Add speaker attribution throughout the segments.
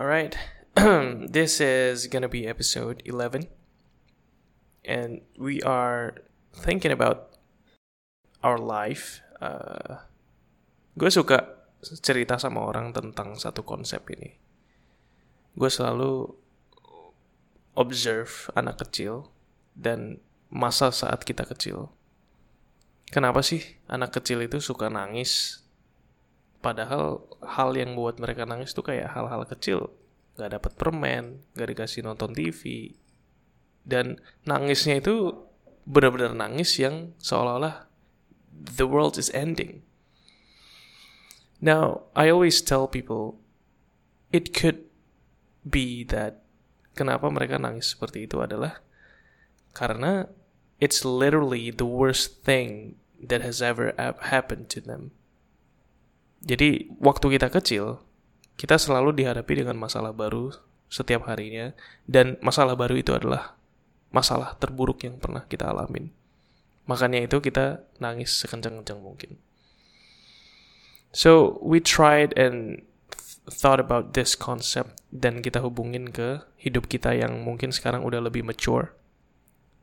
Speaker 1: All right. this is to be episode 11. And we are thinking about our life. Uh, gue suka cerita sama orang tentang satu konsep ini. Gue selalu observe anak kecil dan masa saat kita kecil. Kenapa sih anak kecil itu suka nangis Padahal hal yang buat mereka nangis tuh kayak hal-hal kecil. Gak dapat permen, gak dikasih nonton TV. Dan nangisnya itu benar-benar nangis yang seolah-olah the world is ending. Now, I always tell people it could be that kenapa mereka nangis seperti itu adalah karena it's literally the worst thing that has ever happened to them. Jadi waktu kita kecil, kita selalu dihadapi dengan masalah baru setiap harinya dan masalah baru itu adalah masalah terburuk yang pernah kita alamin. Makanya itu kita nangis sekencang-kencang mungkin. So we tried and thought about this concept dan kita hubungin ke hidup kita yang mungkin sekarang udah lebih mature.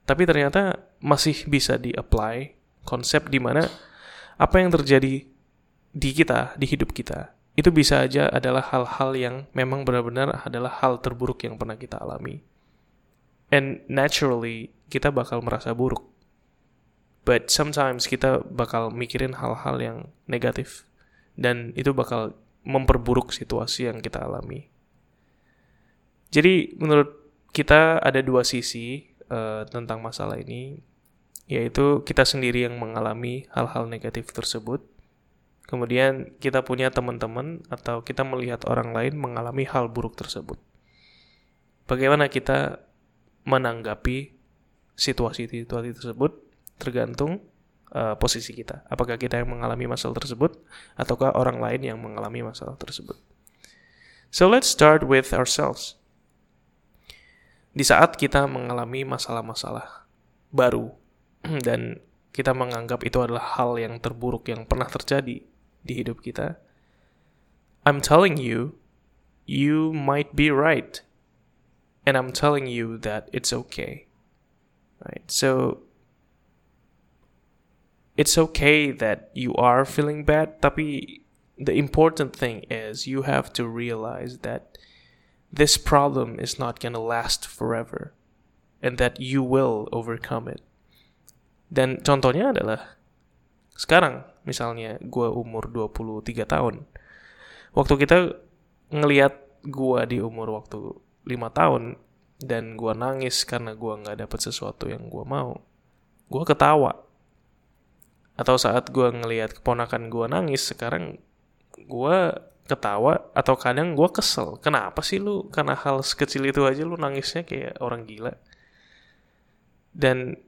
Speaker 1: Tapi ternyata masih bisa di-apply konsep di mana apa yang terjadi di kita, di hidup kita, itu bisa aja adalah hal-hal yang memang benar-benar adalah hal terburuk yang pernah kita alami. And naturally, kita bakal merasa buruk. But sometimes kita bakal mikirin hal-hal yang negatif. Dan itu bakal memperburuk situasi yang kita alami. Jadi menurut kita ada dua sisi uh, tentang masalah ini, yaitu kita sendiri yang mengalami hal-hal negatif tersebut, Kemudian kita punya teman-teman atau kita melihat orang lain mengalami hal buruk tersebut. Bagaimana kita menanggapi situasi-situasi tersebut tergantung uh, posisi kita. Apakah kita yang mengalami masalah tersebut ataukah orang lain yang mengalami masalah tersebut. So let's start with ourselves. Di saat kita mengalami masalah-masalah baru dan kita menganggap itu adalah hal yang terburuk yang pernah terjadi di hidup kita, I'm telling you, you might be right. And I'm telling you that it's okay. Right? So, it's okay that you are feeling bad, tapi the important thing is you have to realize that this problem is not going to last forever and that you will overcome it. Dan contohnya adalah sekarang misalnya gue umur 23 tahun waktu kita ngelihat gue di umur waktu 5 tahun dan gue nangis karena gue nggak dapet sesuatu yang gue mau gue ketawa. Atau saat gue ngelihat keponakan gue nangis sekarang gue ketawa atau kadang gue kesel. Kenapa sih lu? Karena hal sekecil itu aja lu nangisnya kayak orang gila. Dan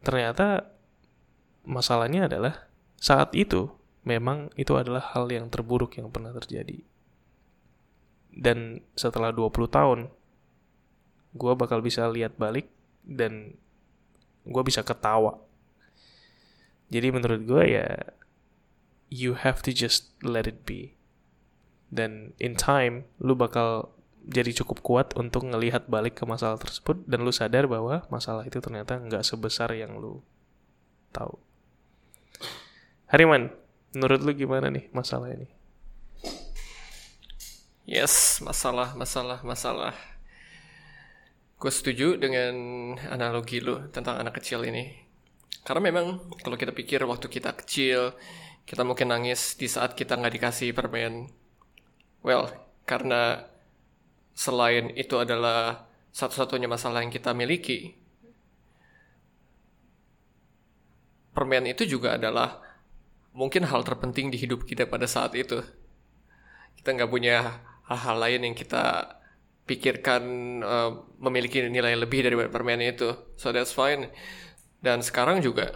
Speaker 1: ternyata masalahnya adalah saat itu memang itu adalah hal yang terburuk yang pernah terjadi. Dan setelah 20 tahun, gue bakal bisa lihat balik dan gue bisa ketawa. Jadi menurut gue ya, you have to just let it be. Dan in time, lu bakal jadi cukup kuat untuk ngelihat balik ke masalah tersebut dan lu sadar bahwa masalah itu ternyata nggak sebesar yang lu tahu. Hariman, menurut lu gimana nih masalah ini?
Speaker 2: Yes, masalah, masalah, masalah. Gue setuju dengan analogi lu tentang anak kecil ini. Karena memang kalau kita pikir waktu kita kecil, kita mungkin nangis di saat kita nggak dikasih permen. Well, karena selain itu adalah satu-satunya masalah yang kita miliki, permen itu juga adalah mungkin hal terpenting di hidup kita pada saat itu. Kita nggak punya hal-hal lain yang kita pikirkan uh, memiliki nilai lebih dari permen itu. So that's fine. Dan sekarang juga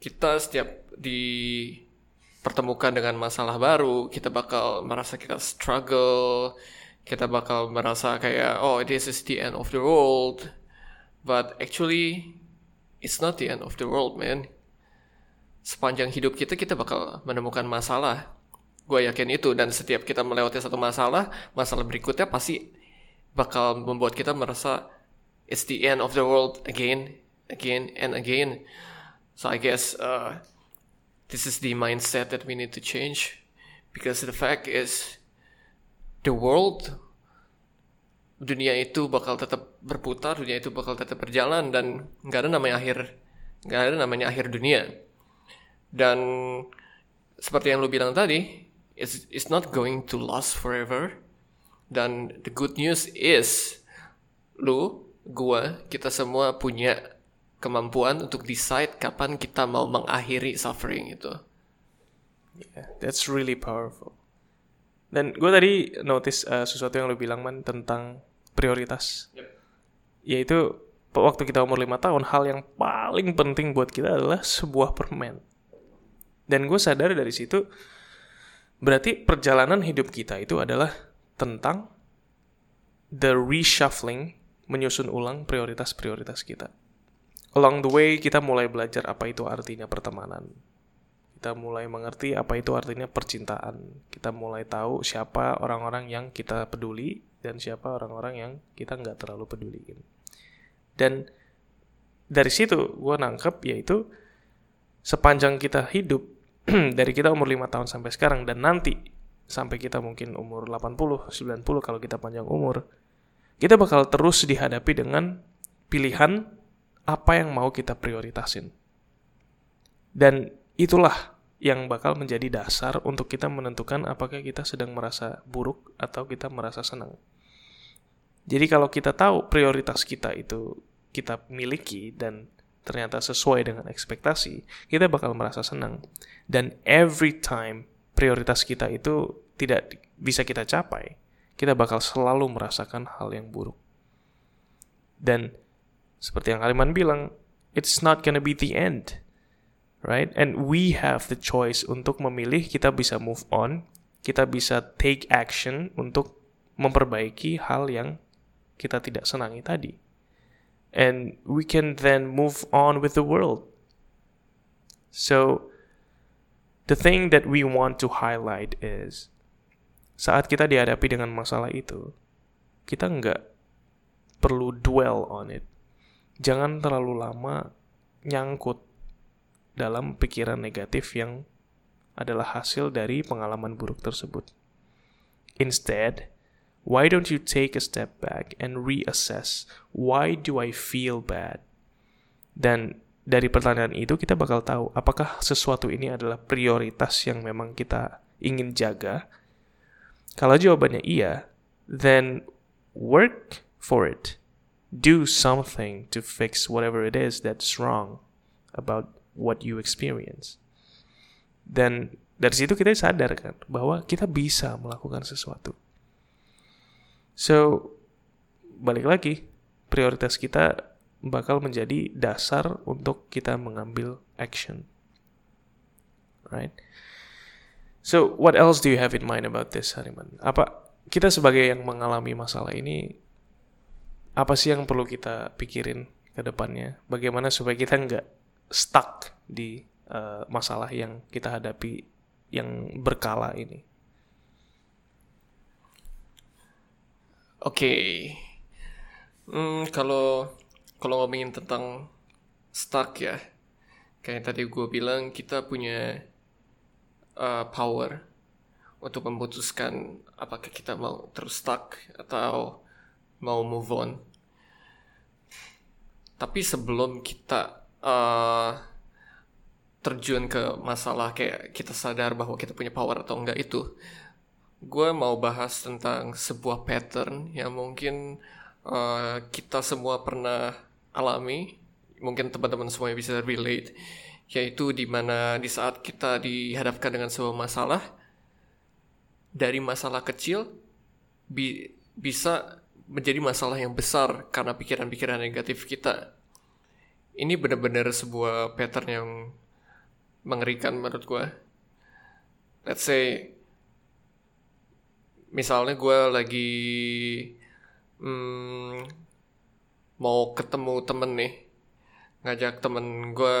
Speaker 2: kita setiap dipertemukan dengan masalah baru, kita bakal merasa kita struggle, kita bakal merasa kayak oh this is the end of the world. But actually it's not the end of the world, man sepanjang hidup kita kita bakal menemukan masalah. Gue yakin itu. Dan setiap kita melewati satu masalah masalah berikutnya pasti bakal membuat kita merasa it's the end of the world again again and again. So I guess uh, this is the mindset that we need to change. Because the fact is the world dunia itu bakal tetap berputar dunia itu bakal tetap berjalan dan nggak ada namanya akhir nggak ada namanya akhir dunia dan seperti yang lu bilang tadi it's it's not going to last forever dan the good news is lu gua kita semua punya kemampuan untuk decide kapan kita mau mengakhiri suffering itu.
Speaker 1: Yeah, that's really powerful. Dan gue tadi notice uh, sesuatu yang lo bilang man tentang prioritas. Yep. Yaitu waktu kita umur lima tahun hal yang paling penting buat kita adalah sebuah permen. Dan gue sadar dari situ berarti perjalanan hidup kita itu adalah tentang the reshuffling menyusun ulang prioritas-prioritas kita along the way kita mulai belajar apa itu artinya pertemanan. Kita mulai mengerti apa itu artinya percintaan. Kita mulai tahu siapa orang-orang yang kita peduli dan siapa orang-orang yang kita nggak terlalu peduliin. Dan dari situ gue nangkep yaitu sepanjang kita hidup dari kita umur 5 tahun sampai sekarang dan nanti sampai kita mungkin umur 80, 90 kalau kita panjang umur, kita bakal terus dihadapi dengan pilihan apa yang mau kita prioritasin. Dan itulah yang bakal menjadi dasar untuk kita menentukan apakah kita sedang merasa buruk atau kita merasa senang. Jadi kalau kita tahu prioritas kita itu kita miliki dan ternyata sesuai dengan ekspektasi, kita bakal merasa senang. Dan every time prioritas kita itu tidak bisa kita capai, kita bakal selalu merasakan hal yang buruk. Dan seperti yang Kaliman bilang, it's not gonna be the end. Right? And we have the choice untuk memilih kita bisa move on, kita bisa take action untuk memperbaiki hal yang kita tidak senangi tadi. And we can then move on with the world. So, the thing that we want to highlight is saat kita dihadapi dengan masalah itu, kita nggak perlu dwell on it jangan terlalu lama nyangkut dalam pikiran negatif yang adalah hasil dari pengalaman buruk tersebut. Instead, why don't you take a step back and reassess why do I feel bad? Dan dari pertanyaan itu kita bakal tahu apakah sesuatu ini adalah prioritas yang memang kita ingin jaga. Kalau jawabannya iya, then work for it do something to fix whatever it is that's wrong about what you experience. Dan dari situ kita sadar kan bahwa kita bisa melakukan sesuatu. So, balik lagi, prioritas kita bakal menjadi dasar untuk kita mengambil action. Right? So, what else do you have in mind about this, Hariman? Apa kita sebagai yang mengalami masalah ini apa sih yang perlu kita pikirin ke depannya? Bagaimana supaya kita nggak stuck di uh, masalah yang kita hadapi yang berkala ini?
Speaker 2: Okay. hmm, kalau kalau ngomongin tentang stuck ya, kayak tadi gue bilang kita punya uh, power untuk memutuskan apakah kita mau terus stuck atau mau move on. Tapi sebelum kita uh, terjun ke masalah kayak kita sadar bahwa kita punya power atau enggak itu, gue mau bahas tentang sebuah pattern yang mungkin uh, kita semua pernah alami, mungkin teman-teman semuanya bisa relate, yaitu di mana di saat kita dihadapkan dengan sebuah masalah, dari masalah kecil bi bisa menjadi masalah yang besar karena pikiran-pikiran negatif kita. Ini benar-benar sebuah pattern yang mengerikan menurut gue. Let's say, misalnya gue lagi hmm, mau ketemu temen nih, ngajak temen gue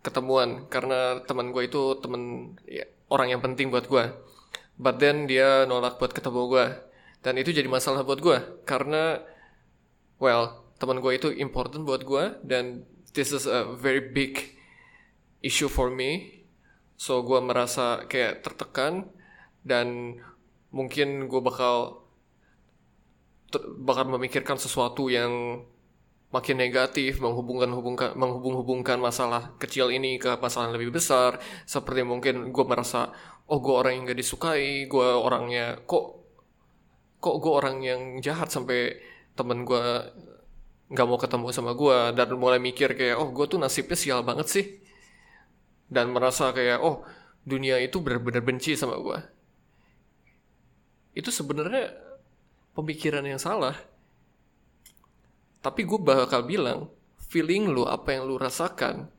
Speaker 2: ketemuan karena temen gue itu temen ya, orang yang penting buat gue but then dia nolak buat ketemu gue dan itu jadi masalah buat gue karena well teman gue itu important buat gue dan this is a very big issue for me. So gue merasa kayak tertekan dan mungkin gue bakal bakal memikirkan sesuatu yang makin negatif menghubungkan hubungkan menghubung-hubungkan masalah kecil ini ke masalah yang lebih besar. Seperti mungkin gue merasa oh gue orang yang gak disukai gue orangnya kok kok gue orang yang jahat sampai temen gue nggak mau ketemu sama gue dan mulai mikir kayak oh gue tuh nasibnya sial banget sih. Dan merasa kayak oh dunia itu benar-benar benci sama gue itu sebenarnya pemikiran yang salah tapi gue bakal bilang, feeling lu apa yang lu rasakan,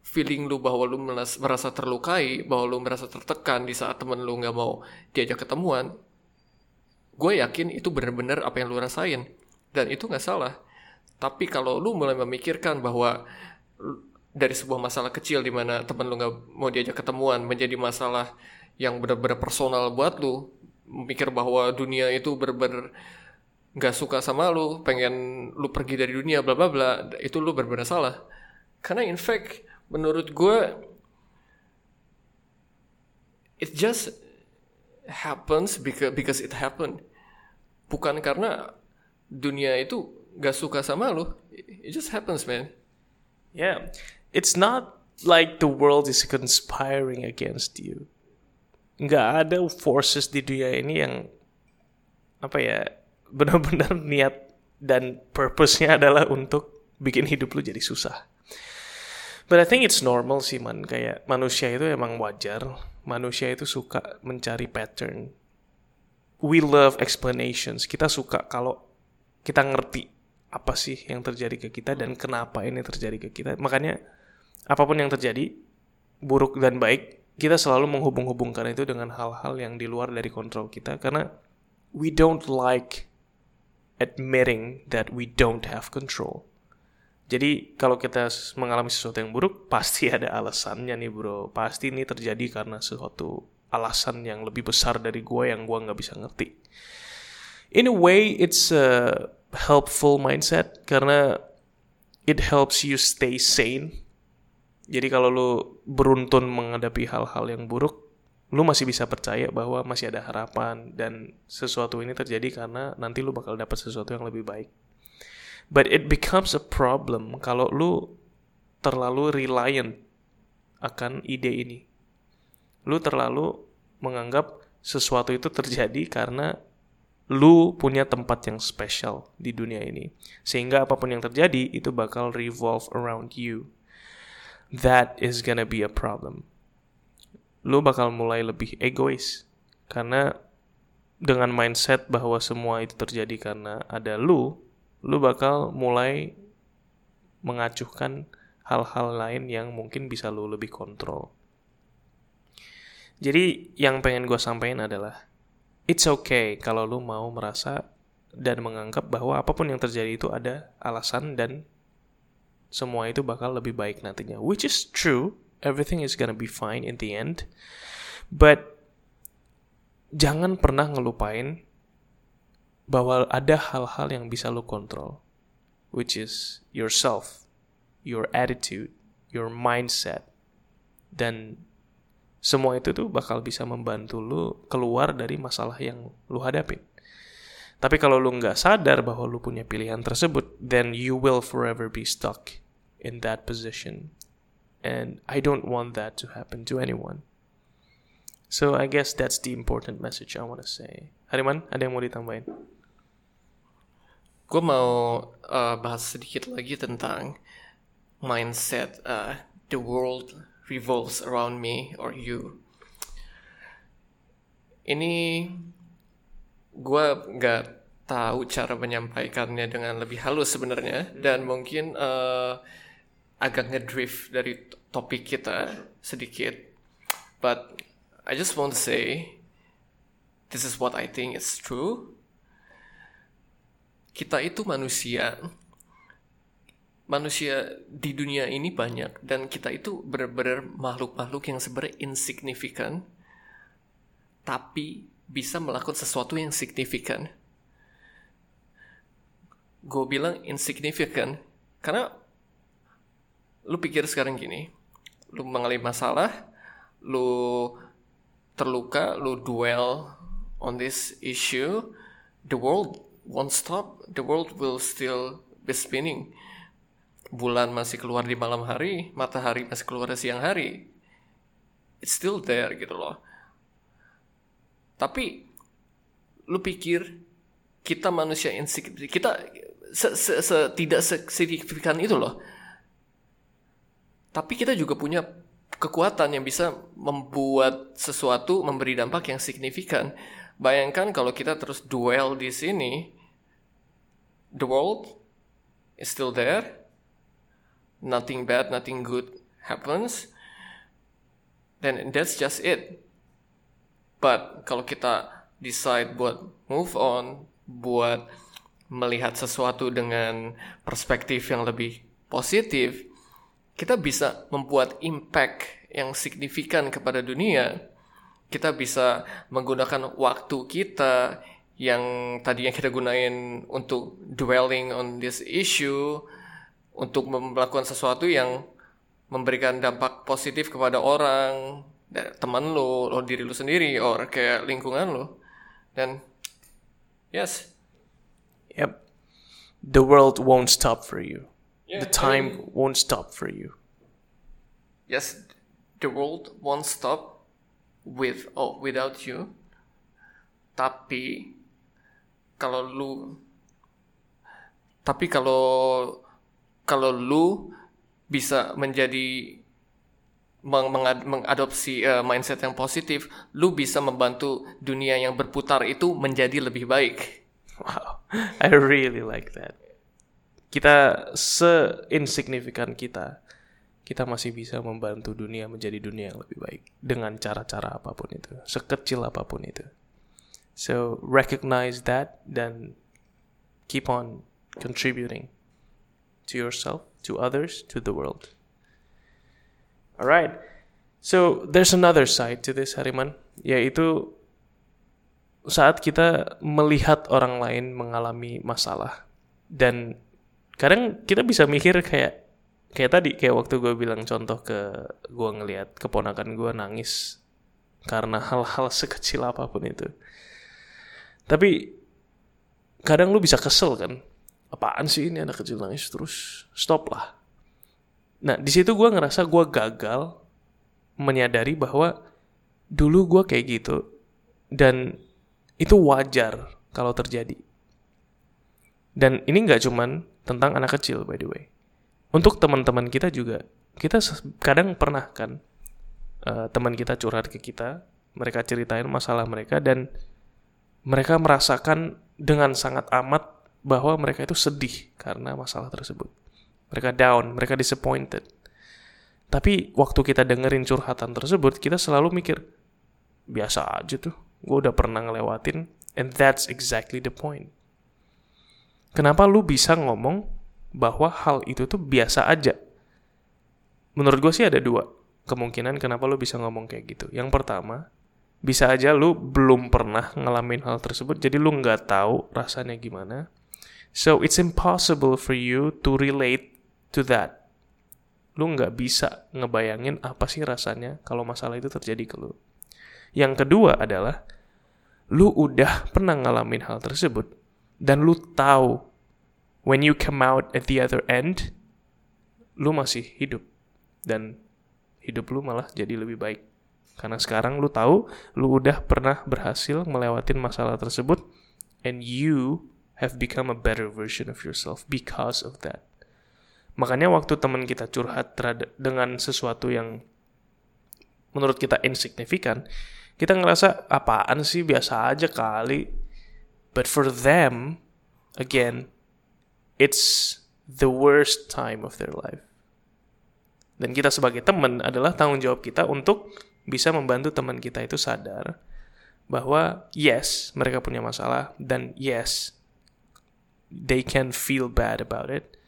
Speaker 2: feeling lu bahwa lu merasa terlukai, bahwa lu merasa tertekan di saat temen lu nggak mau diajak ketemuan, gue yakin itu benar-benar apa yang lu rasain. Dan itu nggak salah. Tapi kalau lu mulai memikirkan bahwa dari sebuah masalah kecil di mana temen lu nggak mau diajak ketemuan menjadi masalah yang benar-benar personal buat lu, mikir bahwa dunia itu benar-benar nggak suka sama lu, pengen lu pergi dari dunia, bla bla bla, itu lu benar-benar salah. Karena in fact, menurut gue, it just happens because because it happened. Bukan karena dunia itu nggak suka sama lu, it just happens, man.
Speaker 1: Yeah, it's not like the world is conspiring against you. Nggak ada forces di dunia ini yang apa ya benar-benar niat dan purpose-nya adalah untuk bikin hidup lu jadi susah. But I think it's normal sih man, kayak manusia itu emang wajar. Manusia itu suka mencari pattern. We love explanations. Kita suka kalau kita ngerti apa sih yang terjadi ke kita dan kenapa ini terjadi ke kita. Makanya apa pun yang terjadi, buruk dan baik, kita selalu menghubung-hubungkan itu dengan hal-hal yang di luar dari kontrol kita karena we don't like admitting that we don't have control. Jadi kalau kita mengalami sesuatu yang buruk, pasti ada alasannya nih bro. Pasti ini terjadi karena sesuatu alasan yang lebih besar dari gue yang gue nggak bisa ngerti. In a way, it's a helpful mindset karena it helps you stay sane. Jadi kalau lu beruntun menghadapi hal-hal yang buruk, lu masih bisa percaya bahwa masih ada harapan dan sesuatu ini terjadi karena nanti lu bakal dapat sesuatu yang lebih baik. But it becomes a problem kalau lu terlalu reliant akan ide ini. Lu terlalu menganggap sesuatu itu terjadi karena lu punya tempat yang spesial di dunia ini. Sehingga apa pun yang terjadi itu bakal revolve around you. That is gonna be a problem lu bakal mulai lebih egois karena dengan mindset bahwa semua itu terjadi karena ada lu, lu bakal mulai mengacuhkan hal-hal lain yang mungkin bisa lu lebih kontrol. Jadi yang pengen gue sampaikan adalah it's okay kalau lu mau merasa dan menganggap bahwa apa pun yang terjadi itu ada alasan dan semua itu bakal lebih baik nantinya. Which is true, everything is gonna be fine in the end. But jangan pernah ngelupain bahwa ada hal-hal yang bisa lo kontrol, which is yourself, your attitude, your mindset, dan semua itu tuh bakal bisa membantu lo keluar dari masalah yang lo hadapin. Tapi kalau lo nggak sadar bahwa lo punya pilihan tersebut, then you will forever be stuck in that position and I don't want that to happen to anyone. So I guess that's the important message I want to say. Hariman, ada yang mau ditambahin?
Speaker 2: Gue mau uh, bahas sedikit lagi tentang mindset uh, the world revolves around me or you. Ini gue nggak tahu cara menyampaikannya dengan lebih halus sebenarnya dan mungkin uh, agak ngedrift dari topik kita sedikit. But I just want to say this is what I think is true. Kita itu manusia. Manusia di dunia ini banyak dan kita itu benar-benar makhluk-makhluk yang sebenarnya insignifikan. tapi bisa melakukan sesuatu yang signifikan. Gue bilang insignificant karena lu pikir sekarang gini, lu mengalami masalah, lu terluka, lu dwell on this issue, the world won't stop, the world will still be spinning. Bulan masih keluar di malam hari, matahari masih keluar di siang hari. It's still there gitu loh. Tapi lu pikir kita manusia insignifikan, kita se, se, se, tidak itu loh. Tapi kita juga punya kekuatan yang bisa membuat sesuatu memberi dampak yang signifikan. Bayangkan kalau kita terus duel di sini, the world is still there, nothing bad, nothing good happens, then that's just it. But kalau kita decide buat move on, buat melihat sesuatu dengan perspektif yang lebih positif, kita bisa membuat impact yang signifikan kepada dunia. Kita bisa menggunakan waktu kita yang tadinya kita gunain untuk dwelling on this issue, untuk melakukan sesuatu yang memberikan dampak positif kepada orang, teman lo, lo diri lo sendiri, or kayak lingkungan lo. Dan yes,
Speaker 1: Yep. The world won't stop for you.
Speaker 2: Yeah,
Speaker 1: the time won't stop for you.
Speaker 2: yes, the world won't stop with oh without you. Tapi kalau lu tapi kalau kalau lu bisa menjadi meng, mengad- mengadopsi eh, mindset yang positif, lu bisa membantu dunia yang berputar itu menjadi lebih baik.
Speaker 1: Wow, I really like that. Kita se-insignifikan kita, kita masih bisa membantu dunia menjadi dunia yang lebih baik dengan cara-cara apa pun itu, sekecil apa pun itu. So recognize that dan keep on contributing to yourself, to others, to the world. Alright, so there's another side to this Hariman, yaitu saat kita melihat orang lain mengalami masalah dan kadang kita bisa mikir kayak kayak tadi kayak waktu gue bilang contoh ke gue ngelihat keponakan gue nangis karena hal-hal sekecil apa pun itu. Tapi kadang lu bisa kesel kan? Apaan sih ini anak kecil nangis? Terus stop lah. Nah di situ gue ngerasa gue gagal menyadari bahwa dulu gue kayak gitu dan itu wajar kalau terjadi. Dan ini nggak cuman tentang anak kecil by the way. Untuk teman-teman kita juga, kita kadang pernah kan uh, teman kita curhat ke kita, mereka ceritain masalah mereka dan mereka merasakan dengan sangat amat bahwa mereka itu sedih karena masalah tersebut. Mereka down, mereka disappointed. Tapi waktu kita dengerin curhatan tersebut, kita selalu mikir, biasa aja tuh, gue udah pernah ngelewatin, and that's exactly the point. Kenapa lu bisa ngomong bahwa hal itu tuh biasa aja? Menurut gue sih ada dua kemungkinan kenapa lu bisa ngomong kayak gitu. Yang pertama, bisa aja lu belum pernah ngalamin hal tersebut, jadi lu nggak tahu rasanya gimana. So it's impossible for you to relate to that lu nggak bisa ngebayangin apa sih rasanya kalau masalah itu terjadi ke lu. Yang kedua adalah lu udah pernah ngalamin hal tersebut dan lu tahu when you come out at the other end lu masih hidup dan hidup lu malah jadi lebih baik. Karena sekarang lu tahu lu udah pernah berhasil melewatin masalah tersebut and you have become a better version of yourself because of that. Makanya waktu teman kita curhat dengan sesuatu yang menurut kita insignifikan, kita ngerasa apaan sih biasa aja kali. But for them, again, it's the worst time of their life. Dan kita sebagai teman adalah tanggung jawab kita untuk bisa membantu teman kita itu sadar bahwa yes, mereka punya masalah dan yes, they can feel bad about it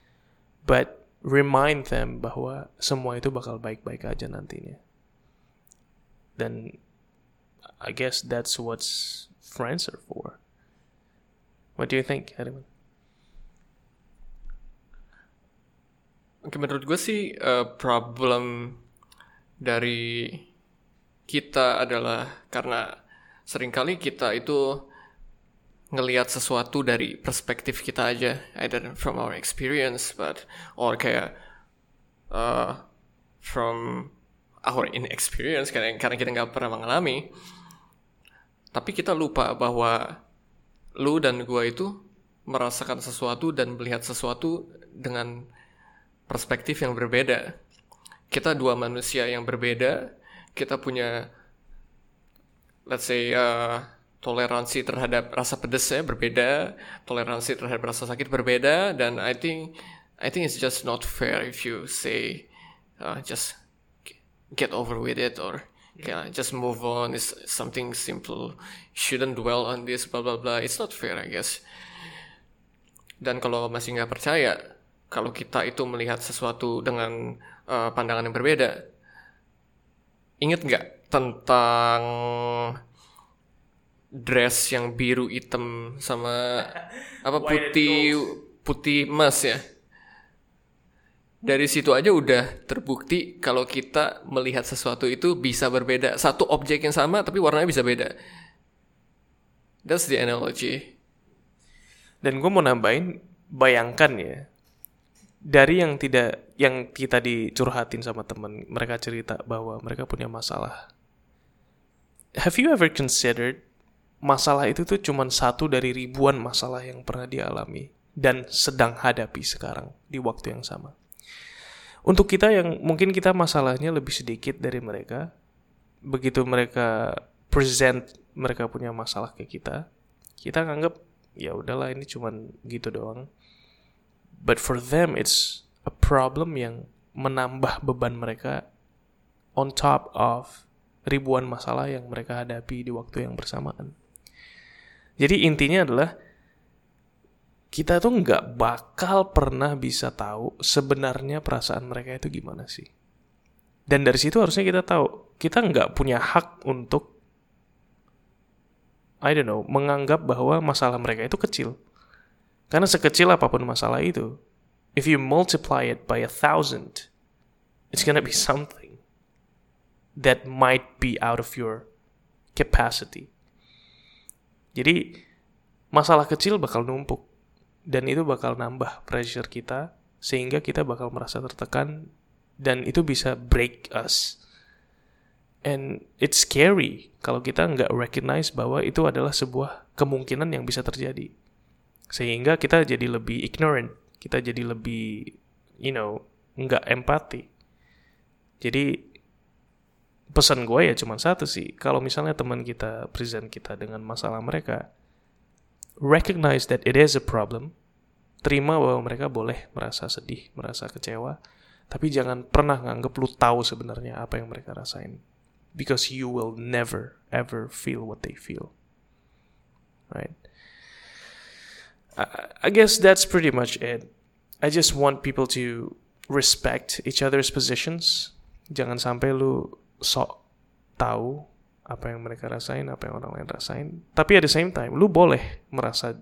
Speaker 1: but remind them bahwa semua itu bakal baik-baik aja nantinya. Dan I guess that's what friends are for. What do you think, Hariman?
Speaker 2: Oke, menurut gue sih uh, problem dari kita adalah karena sering kali kita itu ngelihat sesuatu dari perspektif kita aja, either from our experience, but or kayak uh, from our inexperience karena karena kita nggak pernah mengalami. Tapi kita lupa bahwa lu dan gua itu merasakan sesuatu dan melihat sesuatu dengan perspektif yang berbeda. Kita dua manusia yang berbeda, kita punya let's say uh, toleransi terhadap rasa pedesnya berbeda, toleransi terhadap rasa sakit berbeda dan I think I think it's just not fair if you say uh, just get over with it or yeah, just move on. It's something simple. Shouldn't dwell on this blah blah blah. It's not fair I guess. Dan kalau masih nggak percaya, kalau kita itu melihat sesuatu dengan uh, pandangan yang berbeda, inget nggak tentang dress yang biru hitam sama apa putih putih emas ya? Dari situ aja udah terbukti kalau kita melihat sesuatu itu bisa berbeda. Satu objek yang sama tapi warnanya bisa beda. That's the analogy.
Speaker 1: Dan gue mau nambahin, bayangkan ya, dari yang tidak yang kita dicurhatin sama temen mereka cerita bahwa mereka punya masalah have you ever considered masalah itu tuh cuma satu dari ribuan masalah yang pernah dialami dan sedang hadapi sekarang di waktu yang sama untuk kita yang mungkin kita masalahnya lebih sedikit dari mereka begitu mereka present mereka punya masalah ke kita kita nganggap ya udahlah ini cuman gitu doang But for them it's a problem yang menambah beban mereka on top of ribuan masalah yang mereka hadapi di waktu yang bersamaan. Jadi intinya adalah kita tuh nggak bakal pernah bisa tahu sebenarnya perasaan mereka itu gimana sih. Dan dari situ harusnya kita tahu kita nggak punya hak untuk I don't know menganggap bahwa masalah mereka itu kecil. Karena sekecil apa pun masalah itu, if you multiply it by a thousand, it's gonna be something that might be out of your capacity. Jadi masalah kecil bakal numpuk dan itu bakal nambah pressure kita sehingga kita bakal merasa tertekan dan itu bisa break us. And it's scary kalau kita nggak recognize bahwa itu adalah sebuah kemungkinan yang bisa terjadi. Sehingga kita jadi lebih ignorant kita jadi lebih you know nggak empati. Jadi pesan gue ya cuma satu sih. Kalau misalnya teman kita present kita dengan masalah mereka recognize that it is a problem terima bahwa mereka boleh merasa sedih merasa kecewa tapi jangan pernah nganggep lu tahu sebenarnya apa yang mereka rasain because you will never ever feel what they feel right I, guess that's pretty much it. I just want people to respect each other's positions. Jangan sampai lu sok tahu apa yang mereka rasain, apa yang orang lain rasain. Tapi at the same time, lu boleh merasa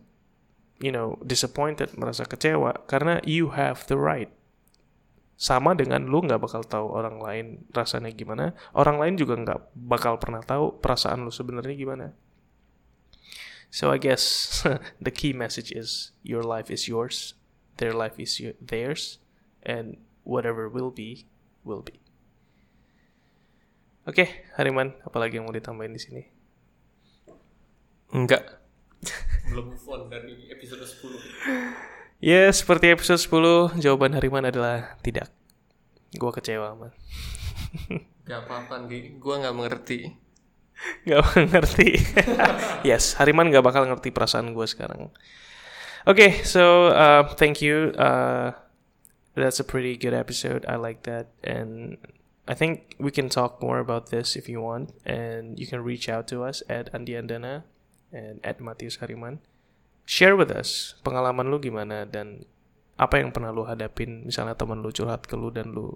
Speaker 1: you know, disappointed, merasa kecewa karena you have the right. Sama dengan lu nggak bakal tahu orang lain rasanya gimana, orang lain juga nggak bakal pernah tahu perasaan lu sebenarnya gimana. So I guess the key message is your life is yours, their life is theirs, and whatever will be, will be. Oke, okay, Hariman, apalagi yang mau ditambahin di sini?
Speaker 2: Enggak. Belum move on dari episode 10.
Speaker 1: Ya, seperti episode 10, jawaban Hariman adalah tidak. Gua kecewa, man.
Speaker 2: Gak apa-apa, Di. Gua gak mengerti.
Speaker 1: gak ngerti. yes, Hariman gak bakal ngerti perasaan gue sekarang. Oke, okay, so uh, thank you. Uh, that's a pretty good episode. I like that, and I think we can talk more about this if you want, and you can reach out to us at Andi Andana and at Matius Hariman. Share with us pengalaman lu gimana dan apa yang pernah lu hadapin. Misalnya teman lu curhat ke lu dan lu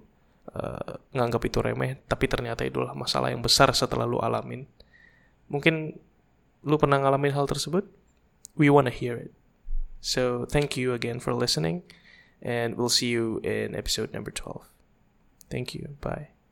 Speaker 1: uh, nganggap itu remeh, tapi ternyata itulah masalah yang besar setelah lu alamin Mungkin lu pernah ngalamin hal tersebut? We wanna hear it. So thank you again for listening, and we'll see you in episode number 12. Thank you. Bye.